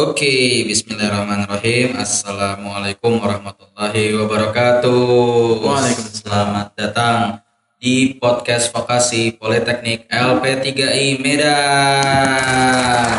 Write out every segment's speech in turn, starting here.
Oke, bismillahirrahmanirrahim. Assalamualaikum warahmatullahi wabarakatuh. Waalaikumsalam. Selamat datang di podcast vokasi Politeknik LP3I Medan.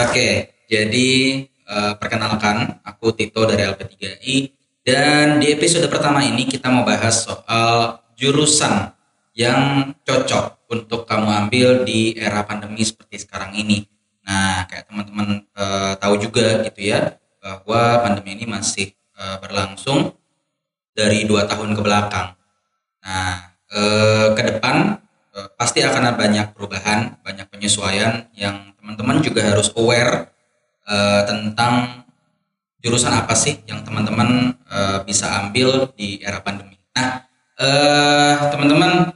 Oke, jadi eh, perkenalkan aku Tito dari LP3I dan di episode pertama ini kita mau bahas soal jurusan yang cocok untuk kamu ambil di era pandemi seperti sekarang ini. Nah, kayak teman-teman eh, tahu juga gitu ya bahwa pandemi ini masih eh, berlangsung dari dua tahun ke belakang. Nah, eh, ke depan eh, pasti akan ada banyak perubahan, banyak penyesuaian yang teman-teman juga harus aware eh, tentang jurusan apa sih yang teman-teman eh, bisa ambil di era pandemi. Nah, eh, teman-teman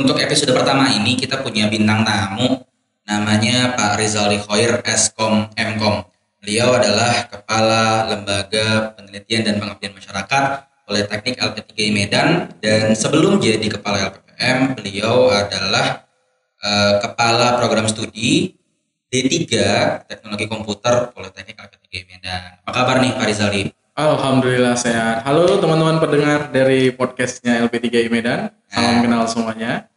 untuk episode pertama ini kita punya bintang tamu namanya Pak Rizal Khoir Eskom Mkom. Beliau adalah Kepala Lembaga Penelitian dan Pengabdian Masyarakat Politeknik LP3I Medan dan sebelum jadi Kepala LPPM beliau adalah eh, Kepala Program Studi D3 Teknologi Komputer Politeknik LP3I Medan. Apa kabar nih Pak Rizali? Alhamdulillah sehat. Halo teman-teman pendengar dari podcastnya LP3I Medan. Salam kenal semuanya.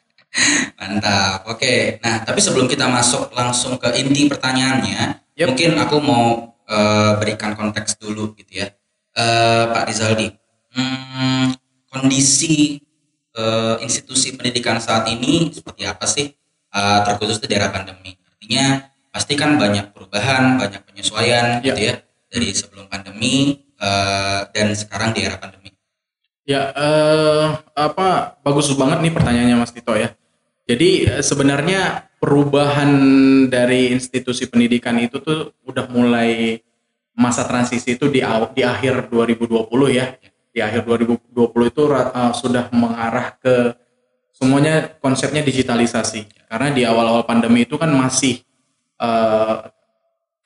Mantap. Oke. Nah, tapi sebelum kita masuk langsung ke inti pertanyaannya, Yap. mungkin aku mau eh, berikan konteks dulu gitu ya. Eh, Pak Rizaldi, hmm, kondisi eh, institusi pendidikan saat ini seperti apa sih? Eh, terkhusus di daerah pandemi. Artinya pasti kan banyak perubahan, banyak penyesuaian Ya. gitu ya dari sebelum pandemi eh, dan sekarang di era pandemi. Ya, eh, apa bagus banget nih pertanyaannya Mas Tito ya. Jadi eh, sebenarnya perubahan dari institusi pendidikan itu tuh udah mulai masa transisi itu di di akhir 2020 ya. Di akhir 2020 itu eh, sudah mengarah ke semuanya konsepnya digitalisasi. Karena di awal-awal pandemi itu kan masih eh,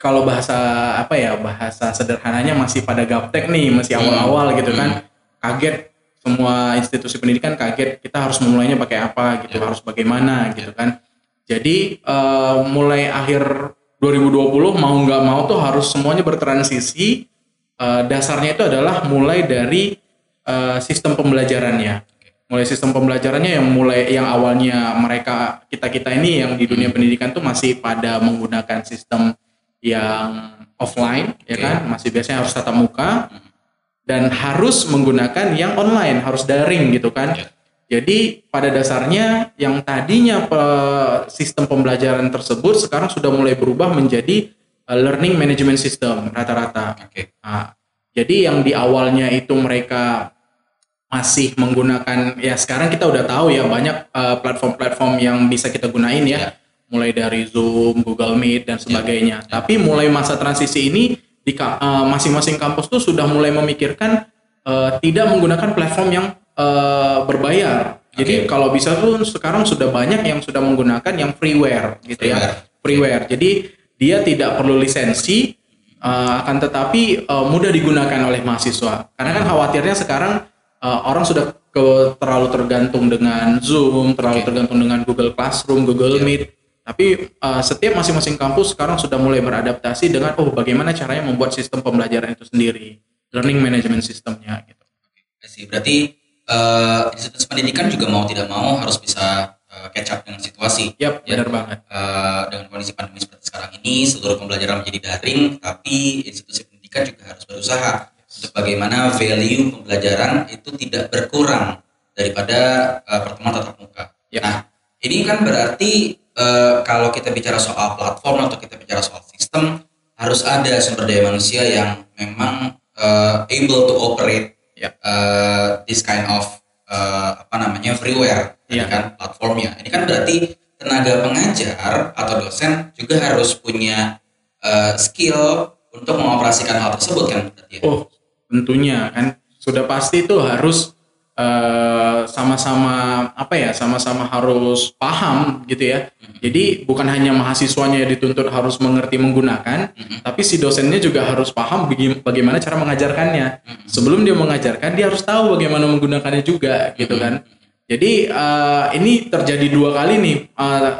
kalau bahasa apa ya bahasa sederhananya masih pada gaptek nih masih awal-awal gitu kan kaget semua institusi pendidikan kaget kita harus memulainya pakai apa gitu harus bagaimana gitu kan. Jadi eh, mulai akhir 2020 mau nggak mau tuh harus semuanya bertransisi Eh, dasarnya itu adalah mulai dari eh, sistem pembelajarannya. Mulai sistem pembelajarannya yang mulai yang awalnya mereka kita kita ini yang di dunia pendidikan tuh masih pada menggunakan sistem yang offline ya Oke. kan? Masih biasanya harus tatap muka dan harus menggunakan yang online harus daring gitu kan Ya. jadi pada dasarnya yang tadinya pe- sistem pembelajaran tersebut sekarang sudah mulai berubah menjadi uh, learning management system rata-rata Oke. Nah, jadi yang di awalnya itu mereka masih menggunakan ya sekarang kita udah tahu ya banyak uh, platform-platform yang bisa kita gunain ya, Ya. mulai dari Zoom, Google Meet dan sebagainya. Tapi mulai masa transisi ini di uh, masing-masing kampus tuh sudah mulai memikirkan uh, tidak menggunakan platform yang uh, berbayar. Jadi Oke. kalau bisa tuh sekarang sudah banyak yang sudah menggunakan yang freeware gitu ya Freeware. freeware. Jadi dia tidak perlu lisensi, uh, akan tetapi uh, mudah digunakan oleh mahasiswa. Karena kan khawatirnya sekarang uh, orang sudah ke, terlalu tergantung dengan Zoom, terlalu Oke. tergantung dengan Google Classroom, Google Iya. Meet. Tapi uh, setiap masing-masing kampus sekarang sudah mulai beradaptasi dengan oh bagaimana caranya membuat sistem pembelajaran itu sendiri, learning management systemnya gitu. Berarti eh, institusi pendidikan juga mau tidak mau harus bisa eh, catch up dengan situasi. Yap, Ya. benar banget. Eh, dengan kondisi pandemi seperti sekarang ini, seluruh pembelajaran menjadi daring, tapi institusi pendidikan juga harus berusaha untuk bagaimana value pembelajaran itu tidak berkurang daripada eh, pertemuan tatap muka. Ya. Nah, ini kan berarti eh, kalau kita bicara soal platform atau kita bicara soal sistem, harus ada sumber daya manusia yang memang eh, able to operate Ya. uh, this kind of uh, apa namanya freeware tadi Iya. kan platformnya. Ini kan berarti tenaga pengajar atau dosen juga harus punya uh, skill untuk mengoperasikan hal tersebut kan berarti ya. Oh, tentunya kan sudah pasti itu harus eh, sama-sama apa ya, sama-sama harus paham gitu ya. Jadi bukan hanya mahasiswanya yang dituntut harus mengerti menggunakan, tapi si dosennya juga harus paham bagaimana cara mengajarkannya. Sebelum dia mengajarkan, dia harus tahu bagaimana menggunakannya juga gitu kan. Jadi eh, ini terjadi dua kali nih. Eh,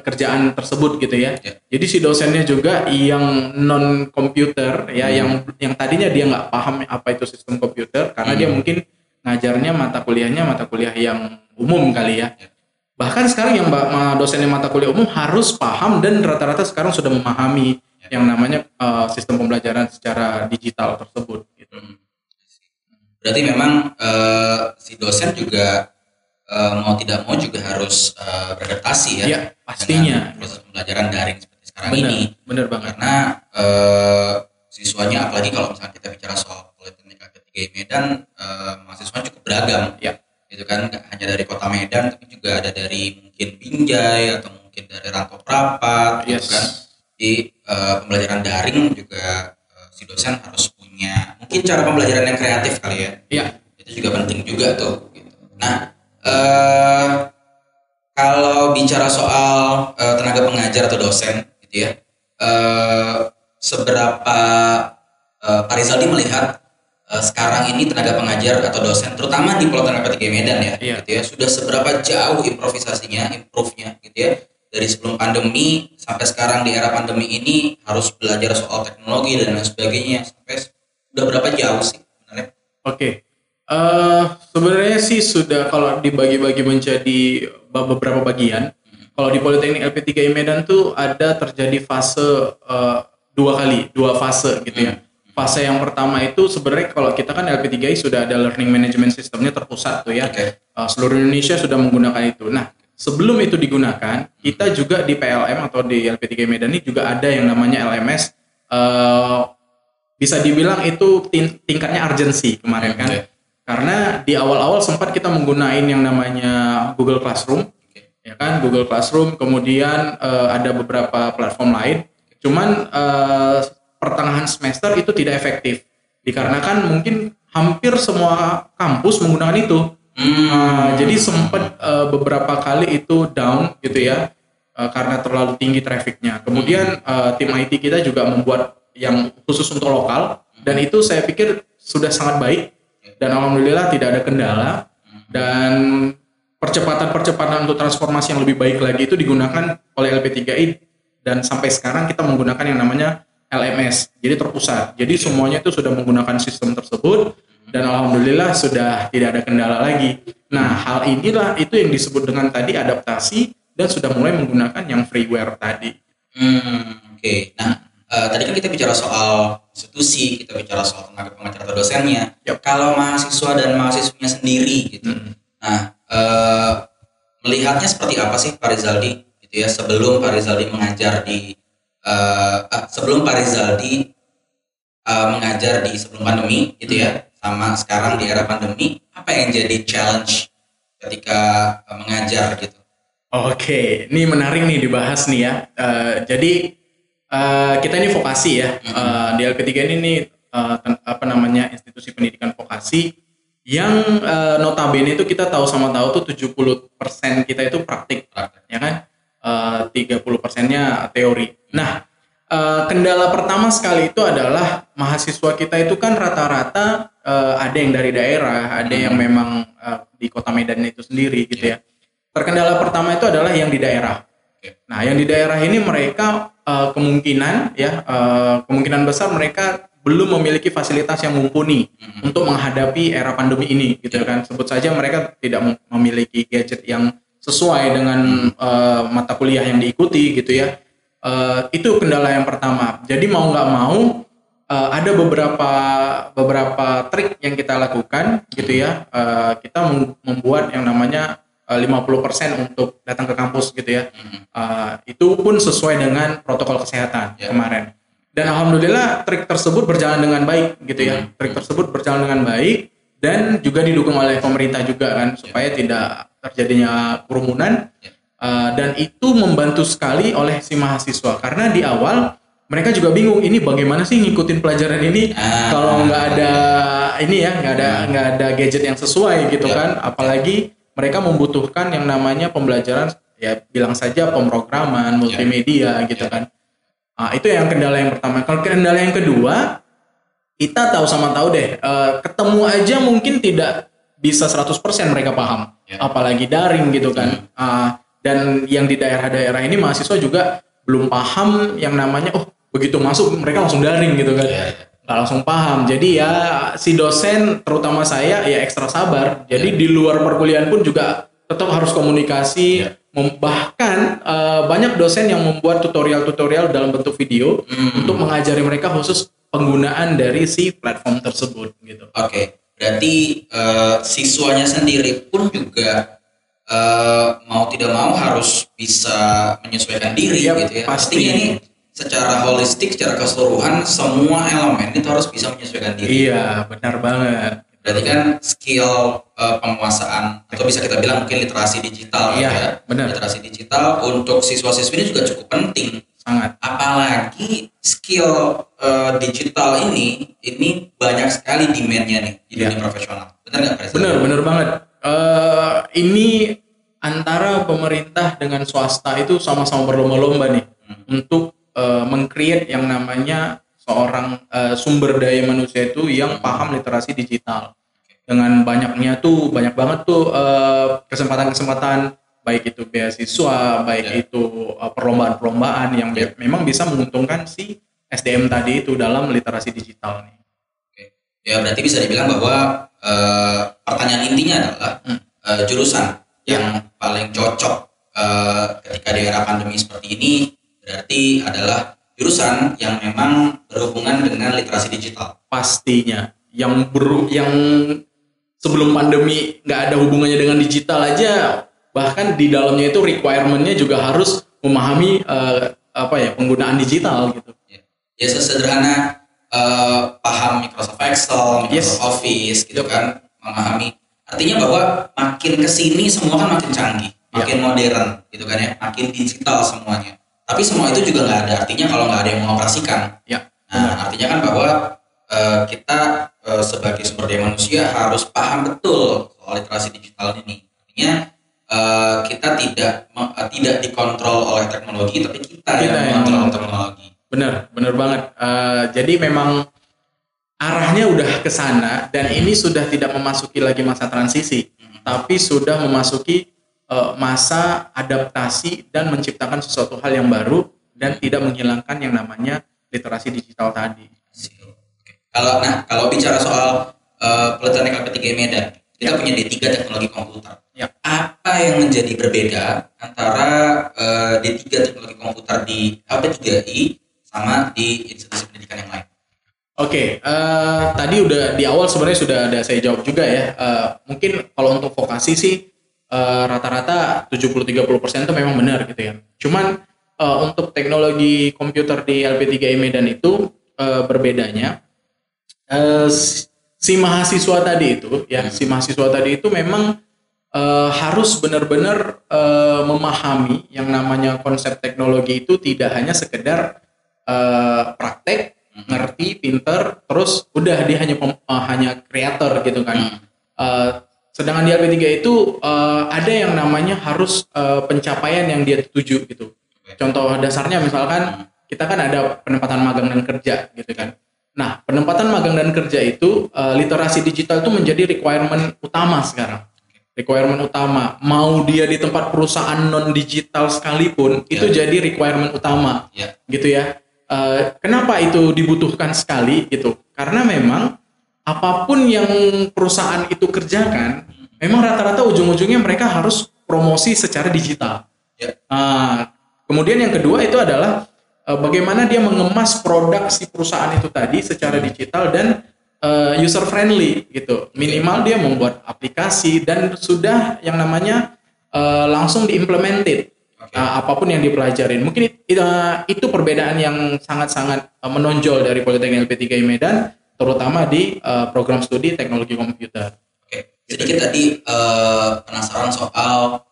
kerjaan tersebut gitu ya. Ya. Jadi si dosennya juga yang non komputer ya, yang yang tadinya dia nggak paham apa itu sistem komputer karena dia mungkin ngajarnya mata kuliahnya mata kuliah yang umum kali ya. Bahkan sekarang yang dosennya mata kuliah umum harus paham dan rata-rata sekarang sudah memahami yang namanya eh, sistem pembelajaran secara digital tersebut. Gitu. Hmm. Berarti memang eh, si dosen juga eh, mau tidak mau juga harus eh, beradaptasi ya. Ya, pastinya. proses pembelajaran daring seperti sekarang Benar, ini. benar banget. Karena eh, siswanya apalagi kalau misalnya kita bicara soal K3 Medan, eh, mahasiswanya cukup beragam. Ya. Gitu kan, nggak hanya dari kota Medan, tapi juga ada dari mungkin Binjai atau mungkin dari Rantau Prapat, gitu Yes. kan. Di eh, pembelajaran daring juga eh, si dosen harus punya mungkin cara pembelajaran yang kreatif kali ya Ya, itu juga penting juga tuh gitu. nah eh kalau bicara soal eh, tenaga pengajar atau dosen gitu ya eh seberapa Pak Rizaldi melihat sekarang ini tenaga pengajar atau dosen terutama di Politeknik P3 Medan ya Iya. gitu ya sudah seberapa jauh improvisasinya improve-nya gitu ya dari sebelum pandemi sampai sekarang di era pandemi ini harus belajar soal teknologi dan lain sebagainya sampai udah berapa jauh sih sebenarnya Oke, Eh sebenarnya sih sudah kalau dibagi-bagi menjadi beberapa bagian. Kalau di Politeknik LP3I Medan tuh ada terjadi fase eh, dua kali, dua fase gitu ya. Fase yang pertama itu sebenarnya kalau kita kan LP3I sudah ada learning management systemnya terpusat tuh ya. Oke. Eh, seluruh Indonesia sudah menggunakan itu. Nah, sebelum itu digunakan, kita juga di PLM atau di LP3 Medan ini juga ada yang namanya LMS. eh, bisa dibilang itu tin- tingkatnya urgency kemarin kan. Oke. Karena di awal-awal sempat kita menggunakan yang namanya Google Classroom, Oke. ya kan Google Classroom, kemudian eh, ada beberapa platform lain. Cuman eh, pertengahan semester itu tidak efektif, dikarenakan mungkin hampir semua kampus menggunakan itu. Hmm. Uh, jadi sempat uh, beberapa kali itu down gitu ya uh, karena terlalu tinggi trafficnya. Kemudian uh, tim IT kita juga membuat yang khusus untuk lokal dan itu saya pikir sudah sangat baik dan alhamdulillah tidak ada kendala dan percepatan-percepatan untuk transformasi yang lebih baik lagi itu digunakan oleh LP3I dan sampai sekarang kita menggunakan yang namanya LMS. Jadi terpusat. Jadi semuanya itu sudah menggunakan sistem tersebut dan alhamdulillah sudah tidak ada kendala lagi. Nah, hal inilah itu yang disebut dengan tadi adaptasi dan sudah mulai menggunakan yang freeware tadi. Hmm, oke. Nah, eh, tadi kan kita bicara soal institusi, kita bicara soal tenaga pengajar atau dosennya. Yap. Kalau mahasiswa dan mahasiswanya sendiri gitu. Hmm. Nah, eh, melihatnya seperti apa sih Pak Rizaldi gitu ya sebelum Pak Rizaldi mengajar di ah, sebelum Pak Rizaldi eh, mengajar di sebelum pandemi gitu ya sama sekarang di era pandemi apa yang jadi challenge ketika eh, mengajar gitu. Oke, ini menarik nih dibahas nih ya. Eh, jadi eh, kita ini vokasi ya. Eh, di LP3 ini nih ten- apa namanya institusi pendidikan vokasi yang eh, notabene itu kita tahu sama tahu tuh 70% kita itu praktik, Praktek. ya kan? Eh, 30 persennya teori. Nah, eh, kendala pertama sekali itu adalah mahasiswa kita itu kan rata-rata eh, ada yang dari daerah, ada yang memang eh, di kota Medan itu sendiri gitu ya. Terkendala pertama itu adalah yang di daerah. Nah, yang di daerah ini mereka eh, kemungkinan ya eh, kemungkinan besar mereka belum memiliki fasilitas yang mumpuni Mhm. untuk menghadapi era pandemi ini gitu kan. Sebut saja mereka tidak mem- memiliki gadget yang sesuai dengan eh, mata kuliah yang diikuti gitu ya. Eh, itu kendala yang pertama. Jadi mau nggak mau eh, ada beberapa beberapa trik yang kita lakukan gitu ya. Eh, kita mem- membuat yang namanya eh, 50% untuk datang ke kampus gitu ya. Uh, itu pun sesuai dengan protokol kesehatan Ya. kemarin. Dan alhamdulillah trik tersebut berjalan dengan baik gitu ya. Hmm. Trik tersebut berjalan dengan baik dan juga didukung oleh pemerintah juga kan supaya tidak terjadinya kerumunan. Ya. Uh, dan itu membantu sekali oleh si mahasiswa karena di awal mereka juga bingung ini bagaimana sih ngikutin pelajaran ini Ah. kalau nggak ada ini ya nggak ada nggak ada gadget yang sesuai gitu Ya. kan apalagi mereka membutuhkan yang namanya pembelajaran ya bilang saja pemrograman multimedia gitu kan Ah, itu yang kendala yang pertama kalau kendala yang kedua kita tahu sama tahu deh eh, ketemu aja mungkin tidak bisa 100% mereka paham. Ya. apalagi daring gitu kan. Ah, dan yang di daerah-daerah ini mahasiswa juga belum paham yang namanya oh begitu masuk mereka langsung daring gitu kan. Iya, iya. nggak langsung paham. Jadi ya si dosen terutama saya ya ekstra sabar. Jadi di luar perkuliahan pun juga tetap harus komunikasi. Mem- bahkan eh, banyak dosen yang membuat tutorial-tutorial dalam bentuk video Hmm. untuk mengajari mereka khusus penggunaan dari si platform tersebut gitu. Oke, berarti eh, siswanya sendiri pun juga eh, mau tidak mau harus bisa menyesuaikan diri Yap, gitu ya. pasti. Artinya ini secara holistik, secara keseluruhan semua elemen itu harus bisa menyesuaikan diri. iya benar banget Berarti kan skill eh, penguasaan atau bisa kita bilang mungkin literasi digital Iya, ya. benar. Literasi digital untuk siswa-siswi ini juga cukup penting. Sangat Apalagi skill eh, digital ini ini banyak sekali demand-nya nih di dunia profesional. Benar nggak Presiden? Bener, bener banget. Eh ini antara pemerintah dengan swasta itu sama-sama berlomba-lomba nih untuk eh, meng-create yang namanya seorang eh, sumber daya manusia itu yang paham literasi digital. Dengan banyaknya tuh banyak banget tuh kesempatan-kesempatan baik itu beasiswa, baik Ya. itu eh, perlombaan-perlombaan yang Ya. memang bisa menguntungkan si SDM tadi itu dalam literasi digital nih. Oke. Ya berarti bisa dibilang bahwa eh, pertanyaan intinya adalah Hmm. eh, jurusan yang paling cocok eh, ketika di era pandemi seperti ini berarti adalah jurusan yang memang berhubungan dengan literasi digital. pastinya yang ber yang sebelum pandemi nggak ada hubungannya dengan digital aja bahkan di dalamnya itu requirementnya juga harus memahami eh, apa ya penggunaan digital gitu Ya, ya sesederhana eh, paham Microsoft Excel, Microsoft Yes. Office gitu kan, memahami. Artinya bahwa makin ke sini semua kan makin canggih, Ya. makin modern gitu kan ya, makin digital semuanya. Tapi semua itu juga nggak ada artinya kalau nggak ada yang mengoperasikan. ya Nah, artinya kan bahwa eh, kita eh, sebagai sumber daya manusia harus paham betul soal literasi digital ini. Artinya eh, kita tidak eh, tidak dikontrol oleh teknologi, tapi kita, Kita yang yang mengontrol mengontrol. teknologi. benar benar banget Eh, jadi memang arahnya udah ke sana dan ini sudah tidak memasuki lagi masa transisi tapi sudah memasuki eh, masa adaptasi dan menciptakan sesuatu hal yang baru dan tidak menghilangkan yang namanya literasi digital tadi. Kalau nah kalau bicara soal eh, Politeknik LP3 Medan, kita punya D3 teknologi komputer. Ya. Apa yang menjadi berbeda antara eh, D3 teknologi komputer di LP3I sama di institusi pendidikan yang lain? Oke, eh, tadi udah di awal sebenarnya sudah ada saya jawab juga ya. Eh, mungkin kalau untuk vokasi sih eh, rata-rata 70-30% itu memang benar gitu ya. Cuman eh, untuk teknologi komputer di LP3I Medan itu eh, berbedanya eh, si si mahasiswa tadi itu ya, si mahasiswa tadi itu memang eh, harus benar-benar eh, memahami yang namanya konsep teknologi itu tidak hanya sekedar eh, praktek ngerti, pinter, terus udah dia hanya pem- eh, hanya kreator gitu kan. Hmm. Eh, sedangkan di LP3 itu eh, ada yang namanya harus eh, pencapaian yang dia tuju gitu. Contoh dasarnya misalkan kita kan ada penempatan magang dan kerja gitu kan. Nah, penempatan magang dan kerja itu eh, literasi digital itu menjadi requirement utama sekarang. Requirement utama. Mau dia di tempat perusahaan non digital sekalipun itu jadi requirement utama Ya. gitu ya. Eh, kenapa itu dibutuhkan sekali gitu? Karena memang apa pun yang perusahaan itu kerjakan, memang rata-rata ujung-ujungnya mereka harus promosi secara digital. Ya. Ah, kemudian yang kedua itu adalah bagaimana dia mengemas produk si perusahaan itu tadi secara digital dan user friendly gitu. Minimal dia membuat aplikasi dan sudah yang namanya eh, langsung diimplemented Oke. uh, apa pun yang dipelajarin. Mungkin it- uh, itu perbedaan yang sangat-sangat uh, menonjol dari Politeknik LP3 Medan, terutama di uh, program studi teknologi komputer. Oke. Sedikit tadi eh, penasaran soal eh,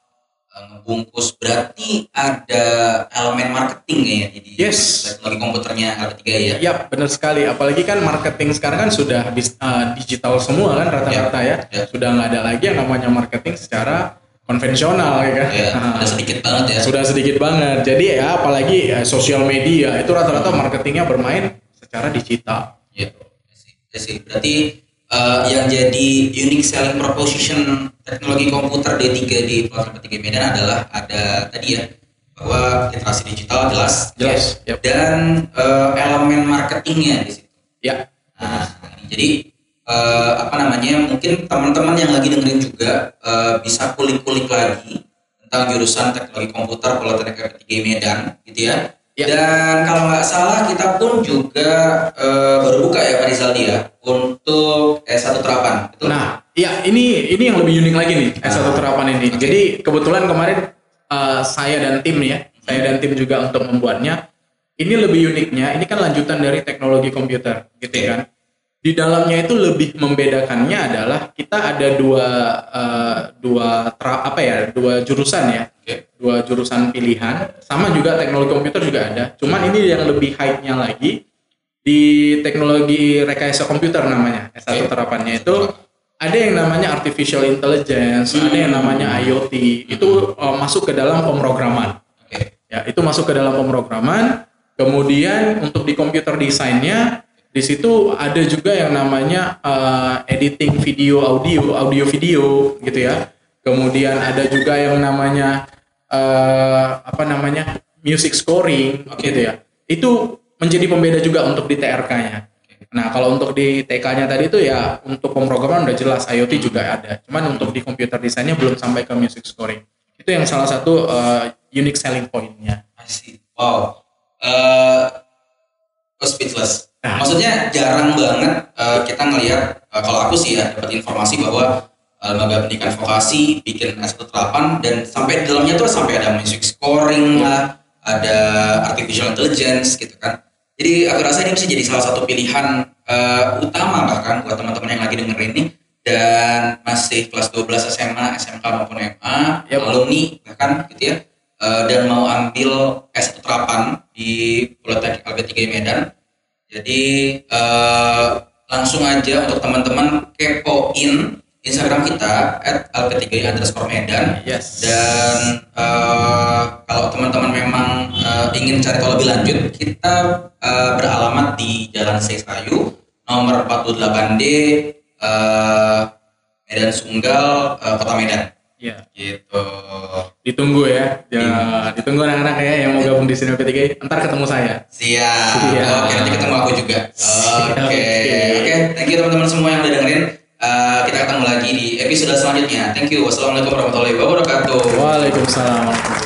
ngebungkus. Berarti ada elemen marketing ya di Yes. teknologi komputernya LP3 ya? Ya, benar sekali. Apalagi kan marketing sekarang kan sudah uh, digital semua kan rata-rata ya. ya. Sudah nggak ada lagi yang namanya marketing secara konvensional ya kan. Ya, Nah, ada sedikit banget ya. sudah sedikit banget. Jadi ya apalagi eh, sosial media itu rata-rata marketingnya bermain secara digital. Ya, I see. I see. Berarti eh, yang jadi unique selling proposition teknologi komputer D3 di Poltek 3 Medan adalah ada tadi ya bahwa literasi digital jelas, Jelas, ya. yap. dan eh, elemen marketingnya di situ. Ya. Nah, ini. jadi eh, apa namanya? Mungkin teman-teman yang lagi dengerin juga eh, bisa kulik-kulik lagi tentang jurusan teknologi komputer Politeknik 3 Medan, gitu ya. Ya. Dan kalau nggak salah kita pun juga eh, baru buka ya Pak Rizaldi ya untuk S1 terapan, betul? Nah, iya ini ini yang lebih unik lagi nih S1 Ah, terapan ini. oke. Jadi kebetulan kemarin uh, saya dan tim nih ya, saya dan tim juga untuk membuatnya. Ini lebih uniknya, ini kan lanjutan dari teknologi komputer, gitu Oke. kan. Di dalamnya itu lebih membedakannya adalah kita ada dua uh, dua tra- apa ya, dua jurusan ya, Oke. dua jurusan pilihan. Sama juga teknologi komputer juga ada. Cuman ini yang lebih hype-nya lagi di teknologi rekayasa komputer namanya S1 Oke. terapannya itu ada yang namanya artificial intelligence, Hmm. ada yang namanya IoT. Itu uh, masuk ke dalam pemrograman. Oke. Ya, itu masuk ke dalam pemrograman. Kemudian untuk di computer desainnya di situ ada juga yang namanya uh, editing video audio, audio video gitu ya. Kemudian ada juga yang namanya uh, apa namanya? music scoring gitu ya. Itu menjadi pembeda juga untuk di TRK-nya. Nah, kalau untuk di TK-nya tadi itu ya untuk pemrograman udah jelas IoT juga ada. Cuman untuk di computer desainnya belum sampai ke music scoring. Itu yang salah satu uh, unique selling point-nya. Asik. Wow. Uh, speechless. Nah. Maksudnya jarang banget eh, kita ngelihat eh, kalau aku sih ya dapat informasi bahwa lembaga pendidikan vokasi bikin S1 terapan dan sampai di dalamnya tuh sampai ada music scoring lah, ada artificial intelligence gitu kan. Jadi aku rasa ini bisa jadi salah satu pilihan eh, utama bahkan buat teman-teman yang lagi dengerin ini dan masih kelas 12 SMA, SMK maupun MA, Yap. alumni bahkan gitu ya eh, dan mau ambil S1 terapan di Politeknik LB3 Medan. Jadi eh, langsung aja untuk teman-teman kepoin Instagram kita at LP3 underscore Medan Yes. dan eh, kalau teman-teman memang eh, ingin cari tahu lebih lanjut kita eh, beralamat di Jalan Seisayu nomor 48D eh, Medan Sunggal eh, Kota Medan Ya, gitu. ditunggu ya. Ya, Iya. ditunggu anak-anak ya yang mau gabung di sini P3. Ntar ketemu saya. Siap. Siap. Oke, nanti ketemu aku juga. Oke. Oke. Oke, thank you teman-teman semua yang udah dengerin. Eh, kita ketemu lagi di episode selanjutnya. Thank you. Wassalamualaikum warahmatullahi wabarakatuh. Waalaikumsalam.